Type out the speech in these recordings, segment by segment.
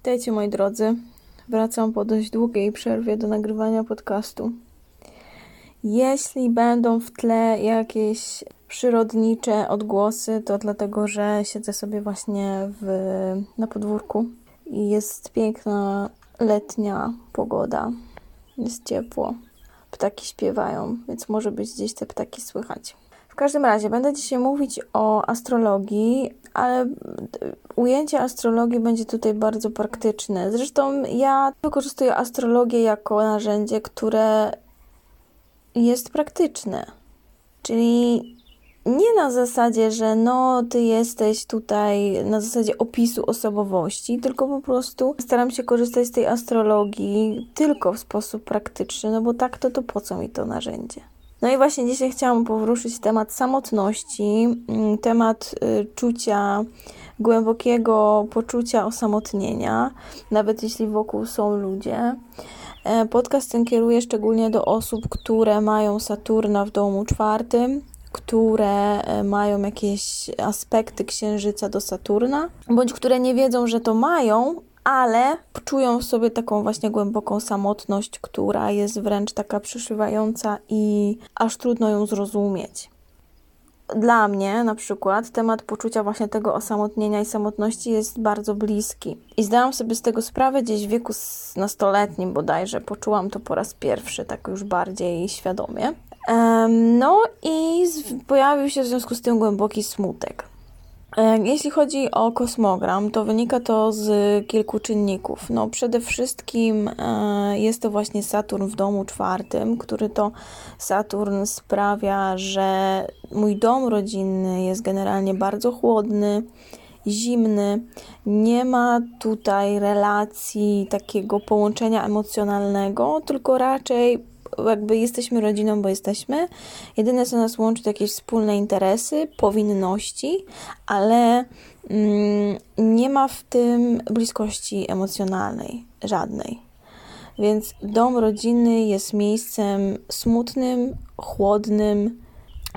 Witajcie moi drodzy. Wracam po dość długiej przerwie do nagrywania podcastu. Jeśli będą w tle jakieś przyrodnicze odgłosy, to dlatego, że siedzę sobie właśnie w, na podwórku i jest piękna letnia pogoda. Jest ciepło. Ptaki śpiewają, więc może być gdzieś te ptaki słychać. W każdym razie będę dzisiaj mówić o astrologii, ale ujęcie astrologii będzie tutaj bardzo praktyczne. Zresztą ja wykorzystuję astrologię jako narzędzie, które jest praktyczne. Czyli nie na zasadzie, że no ty jesteś tutaj na zasadzie opisu osobowości, tylko po prostu staram się korzystać z tej astrologii tylko w sposób praktyczny, no bo tak to to po co mi to narzędzie? No i właśnie dzisiaj chciałam poruszyć temat samotności, mm, temat y, czucia, głębokiego poczucia osamotnienia, nawet jeśli wokół są ludzie. E, podcast ten kieruję szczególnie do osób, które mają Saturna w domu czwartym, które e, mają jakieś aspekty księżyca do Saturna, bądź które nie wiedzą, że to mają, ale czują w sobie taką właśnie głęboką samotność, która jest wręcz taka przyszywająca i aż trudno ją zrozumieć. Dla mnie na przykład temat poczucia właśnie tego osamotnienia i samotności jest bardzo bliski. I zdałam sobie z tego sprawę gdzieś w wieku nastoletnim bodajże. Poczułam to po raz pierwszy, tak już bardziej świadomie. No i pojawił się w związku z tym głęboki smutek. E, jeśli chodzi o kosmogram, to wynika to z kilku czynników. No, przede wszystkim e, jest to właśnie Saturn w domu czwartym, który to Saturn sprawia, że mój dom rodzinny jest generalnie bardzo chłodny, zimny. Nie ma tutaj relacji takiego połączenia emocjonalnego, tylko raczej jakby jesteśmy rodziną, bo jesteśmy. Jedyne, co nas łączy, to jakieś wspólne interesy, powinności, ale mm, nie ma w tym bliskości emocjonalnej, żadnej. Więc dom rodzinny jest miejscem smutnym, chłodnym.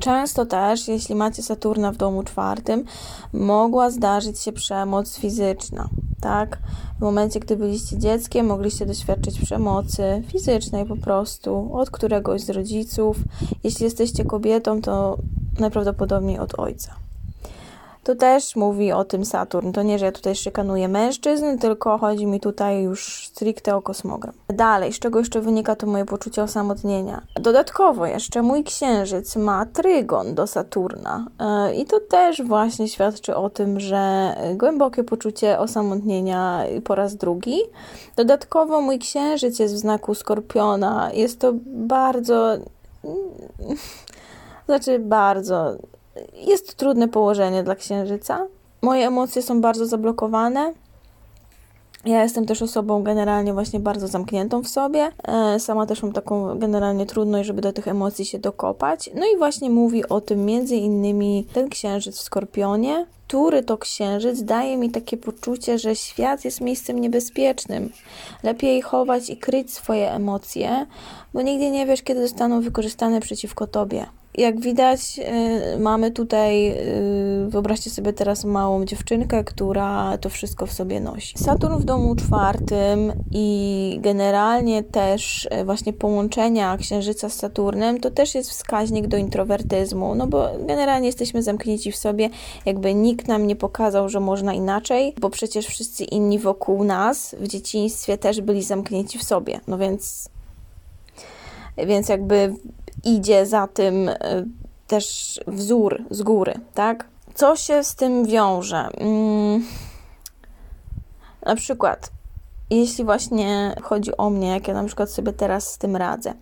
Często też, jeśli macie Saturna w domu czwartym, mogła zdarzyć się przemoc fizyczna tak? W momencie, gdy byliście dzieckiem, mogliście doświadczyć przemocy fizycznej po prostu od któregoś z rodziców. Jeśli jesteście kobietą, to najprawdopodobniej od ojca. To też mówi o tym Saturn. To nie, że ja tutaj szykanuję mężczyzn, tylko chodzi mi tutaj już stricte o kosmogram. Dalej, z czego jeszcze wynika to moje poczucie osamotnienia? Dodatkowo jeszcze mój księżyc ma trygon do Saturna e, i to też właśnie świadczy o tym, że głębokie poczucie osamotnienia po raz drugi. Dodatkowo mój księżyc jest w znaku skorpiona. Jest to bardzo znaczy bardzo jest trudne położenie dla księżyca. Moje emocje są bardzo zablokowane. Ja jestem też osobą generalnie właśnie bardzo zamkniętą w sobie. E, sama też mam taką generalnie trudność, żeby do tych emocji się dokopać. No i właśnie mówi o tym między innymi ten księżyc w Skorpionie, który to księżyc daje mi takie poczucie, że świat jest miejscem niebezpiecznym. Lepiej chować i kryć swoje emocje, bo nigdy nie wiesz, kiedy zostaną wykorzystane przeciwko tobie. Jak widać, y, mamy tutaj, y, wyobraźcie sobie teraz małą dziewczynkę, która to wszystko w sobie nosi. Saturn w domu czwartym i generalnie też y, właśnie połączenia Księżyca z Saturnem to też jest wskaźnik do introwertyzmu, no bo generalnie jesteśmy zamknięci w sobie, jakby nikt nam nie pokazał, że można inaczej, bo przecież wszyscy inni wokół nas w dzieciństwie też byli zamknięci w sobie, no więc więc jakby idzie za tym e, też wzór z góry, tak? Co się z tym wiąże? Mm, na przykład, jeśli właśnie chodzi o mnie, jak ja na przykład sobie teraz z tym radzę.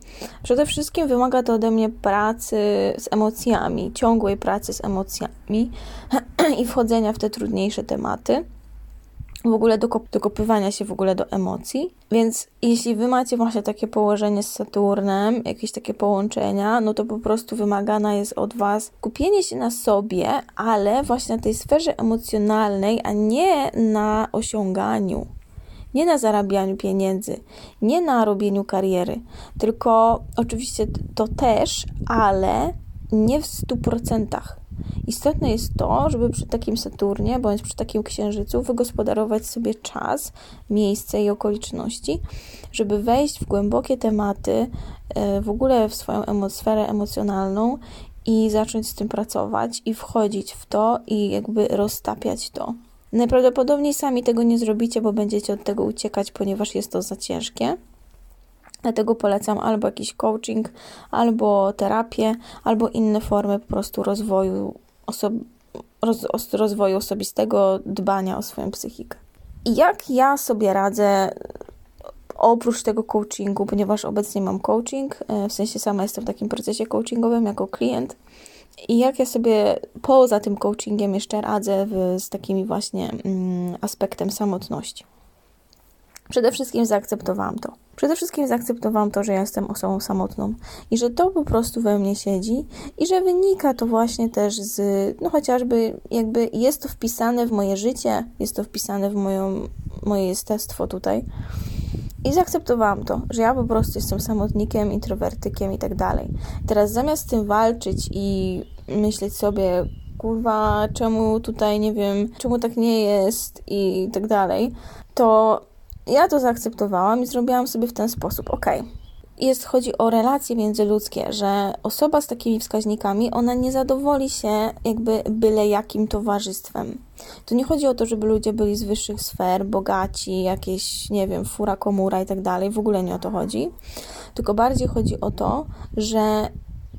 Przede wszystkim wymaga to ode mnie pracy z emocjami, ciągłej pracy z emocjami i wchodzenia w te trudniejsze tematy w ogóle dokop dokopywania się w ogóle do emocji. Więc jeśli wy macie właśnie takie położenie z Saturnem, jakieś takie połączenia, no to po prostu wymagana jest od was kupienie się na sobie, ale właśnie na tej sferze emocjonalnej, a nie na osiąganiu. Nie na zarabianiu pieniędzy, nie na robieniu kariery, tylko oczywiście to też, ale nie w stu procentach Istotne jest to, żeby przy takim Saturnie bądź przy takim księżycu wygospodarować sobie czas, miejsce i okoliczności, żeby wejść w głębokie tematy, e, w ogóle w swoją sferę emocjonalną i zacząć z tym pracować i wchodzić w to i jakby roztapiać to. Najprawdopodobniej sami tego nie zrobicie, bo będziecie od tego uciekać, ponieważ jest to za ciężkie. Dlatego polecam albo jakiś coaching, albo terapię, albo inne formy po prostu rozwoju, oso- roz- rozwoju osobistego, dbania o swoją psychikę. I jak ja sobie radzę oprócz tego coachingu, ponieważ obecnie mam coaching, e, w sensie sama jestem w takim procesie coachingowym jako klient. I jak ja sobie poza tym coachingiem jeszcze radzę w, z takimi właśnie mm, aspektem samotności. Przede wszystkim zaakceptowałam to. Przede wszystkim zaakceptowałam to, że ja jestem osobą samotną i że to po prostu we mnie siedzi i że wynika to właśnie też z, no chociażby jakby jest to wpisane w moje życie, jest to wpisane w moją, moje jestestwo tutaj. I zaakceptowałam to, że ja po prostu jestem samotnikiem, introwertykiem i tak dalej. Teraz zamiast z tym walczyć i myśleć sobie, kurwa, czemu tutaj nie wiem, czemu tak nie jest i tak dalej, to ja to zaakceptowałam i zrobiłam sobie w ten sposób, ok. Jest, chodzi o relacje międzyludzkie, że osoba z takimi wskaźnikami, ona nie zadowoli się jakby byle jakim towarzystwem. To nie chodzi o to, żeby ludzie byli z wyższych sfer, bogaci, jakieś, nie wiem, fura, komura i tak dalej, w ogóle nie o to chodzi. Tylko bardziej chodzi o to, że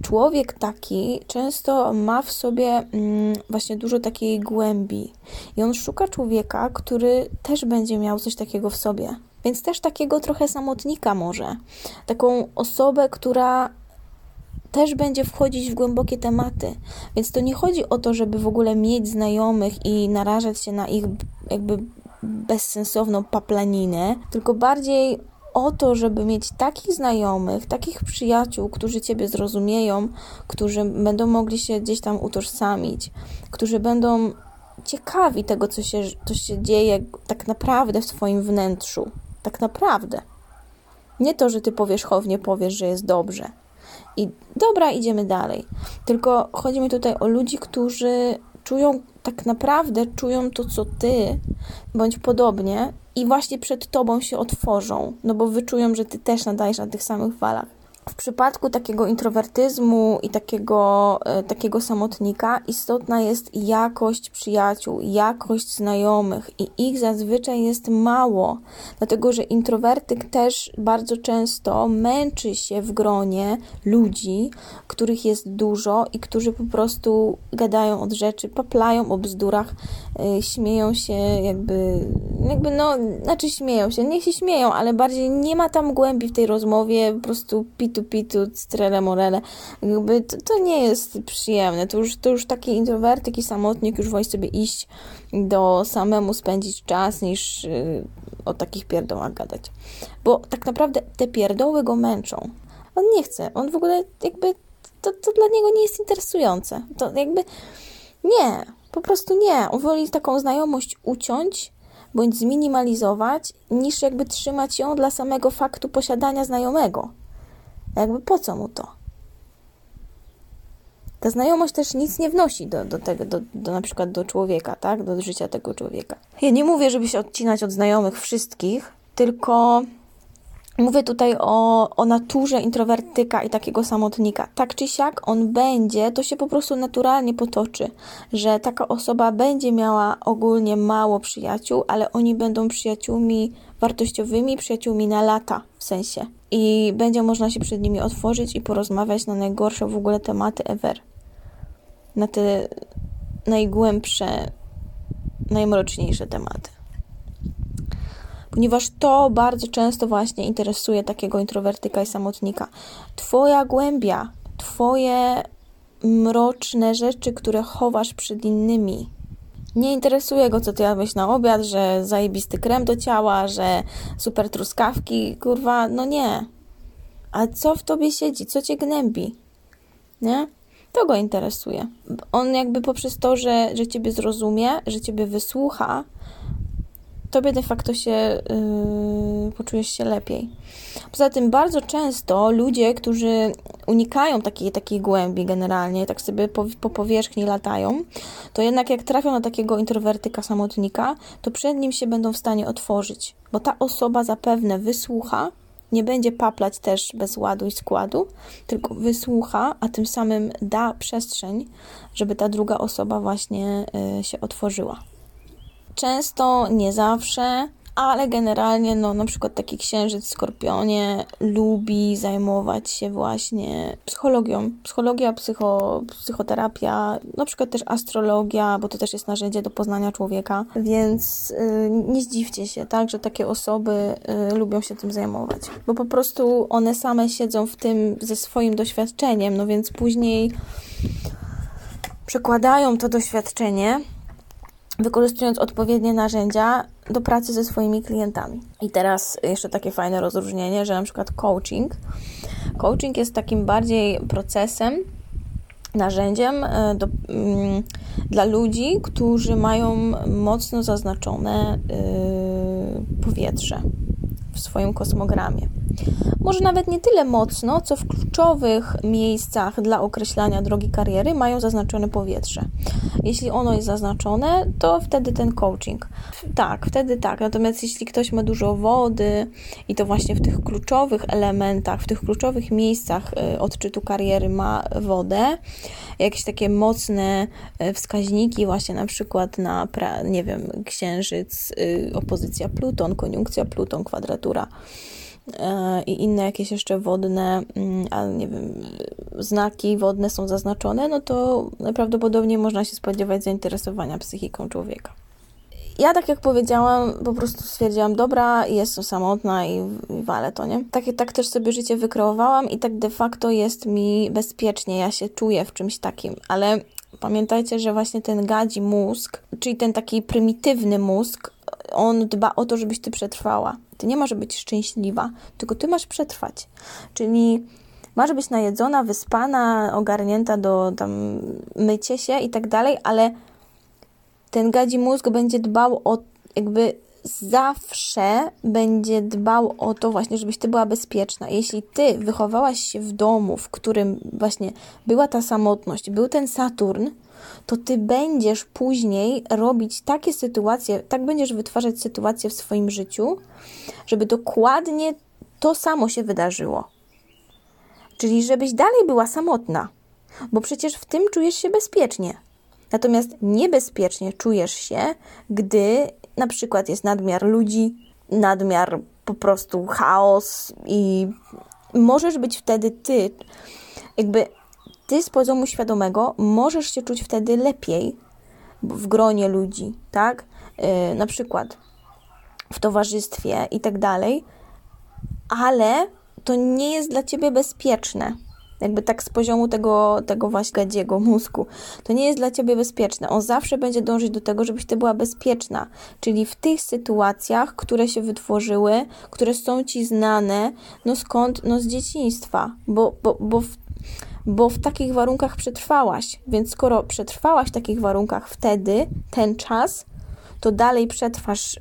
człowiek taki często ma w sobie mm, właśnie dużo takiej głębi i on szuka człowieka, który też będzie miał coś takiego w sobie. Więc też takiego trochę samotnika może. Taką osobę, która też będzie wchodzić w głębokie tematy. Więc to nie chodzi o to, żeby w ogóle mieć znajomych i narażać się na ich jakby bezsensowną paplaninę, tylko bardziej o to, żeby mieć takich znajomych, takich przyjaciół, którzy Ciebie zrozumieją, którzy będą mogli się gdzieś tam utożsamić, którzy będą ciekawi tego, co się, co się dzieje tak naprawdę w Twoim wnętrzu. Tak naprawdę. Nie to, że Ty powierzchownie powiesz, że jest dobrze. I dobra, idziemy dalej. Tylko chodzi mi tutaj o ludzi, którzy czują tak naprawdę, czują to, co Ty, bądź podobnie i właśnie przed tobą się otworzą, no bo wyczują, że ty też nadajesz na tych samych falach. W przypadku takiego introwertyzmu i takiego, e, takiego samotnika istotna jest jakość przyjaciół, jakość znajomych i ich zazwyczaj jest mało, dlatego że introwertyk też bardzo często męczy się w gronie ludzi, których jest dużo i którzy po prostu gadają od rzeczy, paplają o bzdurach, yy, śmieją się jakby, jakby no, znaczy śmieją się, niech się śmieją, ale bardziej nie ma tam głębi w tej rozmowie, po prostu pitu, pitu, strele morele. Jakby to, to, nie jest przyjemne. To już, to już taki introwertyk i samotnik już woli sobie iść do samemu spędzić czas, niż yy, o takich pierdołach gadać. Bo tak naprawdę te pierdoły go męczą. On nie chce. On w ogóle jakby to, to dla niego nie jest interesujące. To jakby nie, po prostu nie. On woli taką znajomość uciąć bądź zminimalizować, niż jakby trzymać ją dla samego faktu posiadania znajomego. Jakby po co mu to? Ta znajomość też nic nie wnosi do, do tego, do, do na przykład do człowieka, tak? Do życia tego człowieka. Ja nie mówię, żeby się odcinać od znajomych wszystkich, tylko mówię tutaj o, o naturze introwertyka i takiego samotnika. Tak czy siak on będzie, to się po prostu naturalnie potoczy, że taka osoba będzie miała ogólnie mało przyjaciół, ale oni będą przyjaciółmi wartościowymi, przyjaciółmi na lata w sensie i będzie można się przed nimi otworzyć i porozmawiać na najgorsze w ogóle tematy ever. Na te najgłębsze, najmroczniejsze tematy. Ponieważ to bardzo często właśnie interesuje takiego introwertyka i samotnika. Twoja głębia, Twoje mroczne rzeczy, które chowasz przed innymi, nie interesuje go, co ty jadłeś na obiad, że zajebisty krem do ciała, że super truskawki, kurwa, no nie. A co w tobie siedzi? Co cię gnębi? Nie? To go interesuje. On jakby poprzez to, że, że ciebie zrozumie, że ciebie wysłucha, tobie de facto się yy, poczujesz się lepiej. Poza tym bardzo często ludzie, którzy unikają takiej, takiej głębi generalnie, tak sobie po, po powierzchni latają, to jednak jak trafią na takiego introwertyka, samotnika, to przed nim się będą w stanie otworzyć, bo ta osoba zapewne wysłucha, nie będzie paplać też bez ładu i składu, tylko wysłucha, a tym samym da przestrzeń, żeby ta druga osoba właśnie y, się otworzyła. Często, nie zawsze, ale generalnie, no, na przykład taki księżyc w skorpionie lubi zajmować się właśnie psychologią. Psychologia, psycho, psychoterapia, na przykład też astrologia, bo to też jest narzędzie do poznania człowieka, więc yy, nie zdziwcie się, tak, że takie osoby yy, lubią się tym zajmować, bo po prostu one same siedzą w tym ze swoim doświadczeniem, no więc później przekładają to doświadczenie wykorzystując odpowiednie narzędzia do pracy ze swoimi klientami. I teraz jeszcze takie fajne rozróżnienie, że na przykład coaching. Coaching jest takim bardziej procesem, narzędziem e, do, mm, dla ludzi, którzy mają mocno zaznaczone yy, powietrze w swoim kosmogramie. Może nawet nie tyle mocno, co w kluczowych miejscach dla określania drogi kariery mają zaznaczone powietrze. Jeśli ono jest zaznaczone, to wtedy ten coaching. Tak, wtedy tak. Natomiast jeśli ktoś ma dużo wody i to właśnie w tych kluczowych elementach, w tych kluczowych miejscach y, odczytu kariery ma wodę, jakieś takie mocne y, wskaźniki, właśnie na przykład na, nie wiem, księżyc, y, opozycja Pluton, koniunkcja Pluton, kwadratura i inne jakieś jeszcze wodne, mm, ale nie wiem, znaki wodne są zaznaczone, no to prawdopodobnie można się spodziewać zainteresowania psychiką człowieka. Ja, tak jak powiedziałam, po prostu stwierdziłam, dobra, jestem samotna i, i to, nie? Tak, tak też sobie życie wykreowałam i tak de facto jest mi bezpiecznie, ja się czuję w czymś takim, ale pamiętajcie, że właśnie ten gadzi mózg, czyli ten taki prymitywny mózg, on dba o to, żebyś ty przetrwała. Ty nie masz być szczęśliwa, tylko ty masz przetrwać. Czyli masz być najedzona, wyspana, ogarnięta do tam mycie się i tak dalej, ale ten gadzi mózg będzie dbał o jakby zawsze będzie dbał o to właśnie, żebyś ty była bezpieczna. Jeśli ty wychowałaś się w domu, w którym właśnie była ta samotność, był ten Saturn, to ty będziesz później robić takie sytuacje, tak będziesz wytwarzać sytuacje w swoim życiu, żeby dokładnie to samo się wydarzyło. Czyli żebyś dalej była samotna, bo przecież w tym czujesz się bezpiecznie. Natomiast niebezpiecznie czujesz się, gdy na przykład jest nadmiar ludzi, nadmiar po prostu chaos i możesz być wtedy ty, jakby ty z poziomu świadomego możesz się czuć wtedy lepiej w gronie ludzi, tak? Yy, na przykład w towarzystwie i tak dalej, ale to nie jest dla ciebie bezpieczne. Jakby tak z poziomu tego, tego właśnie gadziego mózgu. To nie jest dla ciebie bezpieczne. On zawsze będzie dążyć do tego, żebyś ty była bezpieczna. Czyli w tych sytuacjach, które się wytworzyły, które są ci znane, no skąd? No z dzieciństwa. Bo, bo, bo w bo w takich warunkach przetrwałaś. Więc skoro przetrwałaś w takich warunkach wtedy, ten czas, to dalej przetrwasz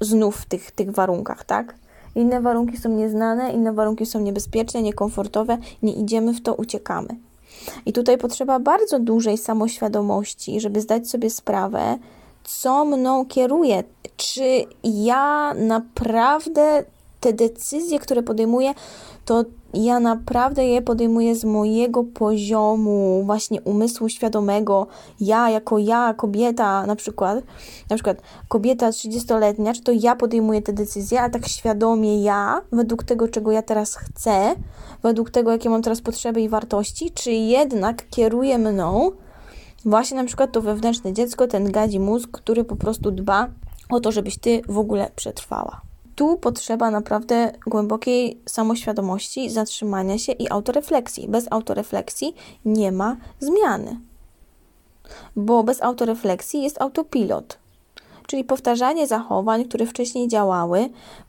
znów w tych, tych warunkach, tak? Inne warunki są nieznane, inne warunki są niebezpieczne, niekomfortowe, nie idziemy w to, uciekamy. I tutaj potrzeba bardzo dużej samoświadomości, żeby zdać sobie sprawę, co mną kieruje. Czy ja naprawdę te decyzje, które podejmuję, to ja naprawdę je podejmuję z mojego poziomu właśnie umysłu świadomego. Ja jako ja, kobieta na przykład, na przykład kobieta 30-letnia, czy to ja podejmuję te decyzje, a tak świadomie ja, według tego, czego ja teraz chcę, według tego, jakie mam teraz potrzeby i wartości, czy jednak kieruje mną właśnie na przykład to wewnętrzne dziecko, ten gadzi mózg, który po prostu dba o to, żebyś ty w ogóle przetrwała tu potrzeba naprawdę głębokiej samoświadomości, zatrzymania się i autorefleksji. Bez autorefleksji nie ma zmiany. Bo bez autorefleksji jest autopilot, czyli powtarzanie zachowań, które wcześniej działały,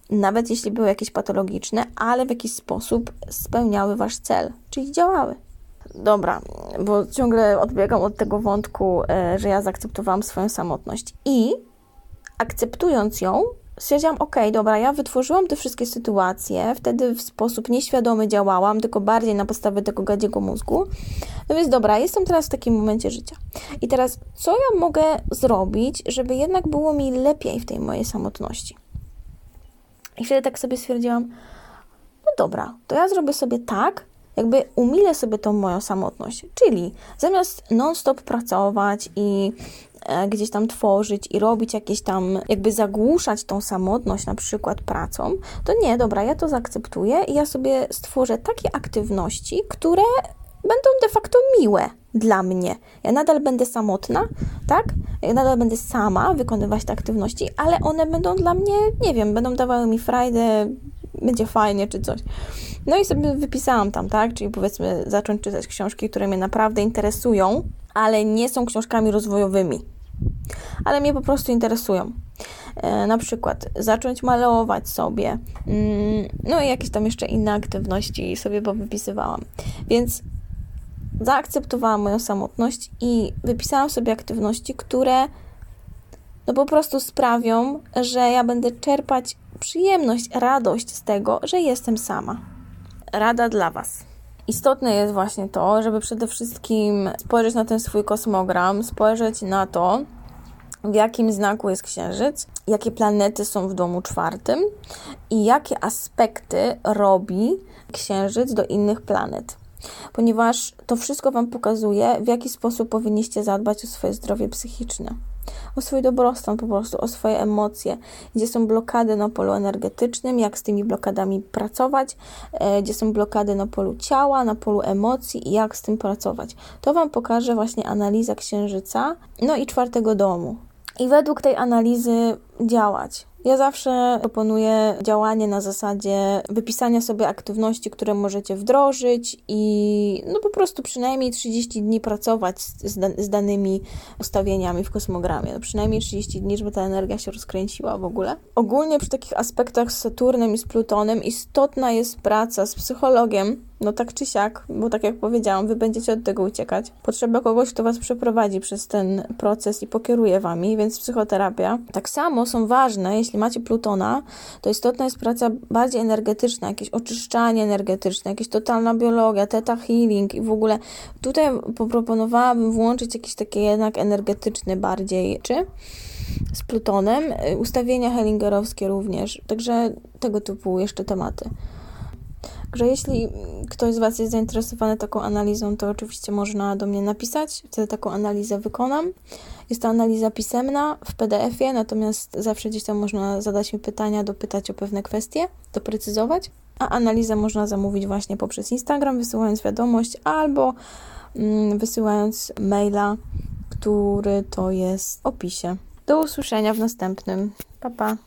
nawet jeśli były jakieś patologiczne, ale w jakiś sposób spełniały wasz cel, czyli działały. Dobra, bo ciągle odbiegam od tego wątku, e, że ja zaakceptowałam swoją samotność. I akceptując ją, stwierdziłam, ok, dobra, ja wytworzyłam te wszystkie sytuacje, wtedy w sposób nieświadomy działałam, tylko bardziej na podstawie tego gadziego mózgu. No więc dobra, jestem teraz w takim momencie życia. I teraz, co ja mogę zrobić, żeby jednak było mi lepiej w tej mojej samotności? I wtedy tak sobie stwierdziłam, no dobra, to ja zrobię sobie tak, jakby umilę sobie tą moją samotność. Czyli zamiast non-stop pracować i gdzieś tam tworzyć i robić jakieś tam, jakby zagłuszać tą samotność na przykład pracą, to nie, dobra, ja to zaakceptuję i ja sobie stworzę takie aktywności, które będą de facto miłe dla mnie. Ja nadal będę samotna, tak? Ja nadal będę sama wykonywać te aktywności, ale one będą dla mnie, nie wiem, będą dawały mi frajdę, będzie fajnie czy coś. No i sobie wypisałam tam, tak? Czyli powiedzmy zacząć czytać książki, które mnie naprawdę interesują, ale nie są książkami rozwojowymi. Ale mnie po prostu interesują. E, na przykład zacząć malować sobie, mm, no i jakieś tam jeszcze inne aktywności sobie powypisywałam. Więc zaakceptowałam moją samotność i wypisałam sobie aktywności, które no po prostu sprawią, że ja będę czerpać przyjemność, radość z tego, że jestem sama. Rada dla Was. Istotne jest właśnie to, żeby przede wszystkim spojrzeć na ten swój kosmogram, spojrzeć na to, w jakim znaku jest księżyc, jakie planety są w domu czwartym i jakie aspekty robi księżyc do innych planet. Ponieważ to wszystko Wam pokazuje, w jaki sposób powinniście zadbać o swoje zdrowie psychiczne o swój dobrostan, po prostu o swoje emocje, gdzie są blokady na polu energetycznym, jak z tymi blokadami pracować, e, gdzie są blokady na polu ciała, na polu emocji i jak z tym pracować. To Wam pokaże właśnie analiza księżyca, no i czwartego domu. I według tej analizy działać. Ja zawsze proponuję działanie na zasadzie wypisania sobie aktywności, które możecie wdrożyć i no po prostu przynajmniej 30 dni pracować z, z danymi ustawieniami w kosmogramie. No przynajmniej 30 dni, żeby ta energia się rozkręciła w ogóle. Ogólnie przy takich aspektach z Saturnem i z Plutonem istotna jest praca z psychologiem, no tak czy siak, bo tak jak powiedziałam, wy będziecie od tego uciekać. Potrzeba kogoś, kto was przeprowadzi przez ten proces i pokieruje wami, więc psychoterapia. Tak samo są ważne, jeśli macie Plutona, to istotna jest praca bardziej energetyczna, jakieś oczyszczanie energetyczne, jakieś totalna biologia, teta healing i w ogóle tutaj poproponowałabym włączyć jakiś taki jednak energetyczny bardziej, czy z Plutonem, ustawienia hellingerowskie również, także tego typu jeszcze tematy. Także jeśli ktoś z Was jest zainteresowany taką analizą, to oczywiście można do mnie napisać, wtedy taką analizę wykonam. Jest to analiza pisemna w PDF-ie, natomiast zawsze gdzieś tam można zadać mi pytania, dopytać o pewne kwestie, doprecyzować. A analizę można zamówić właśnie poprzez Instagram, wysyłając wiadomość albo mm, wysyłając maila, który to jest w opisie. Do usłyszenia w następnym. Pa, pa.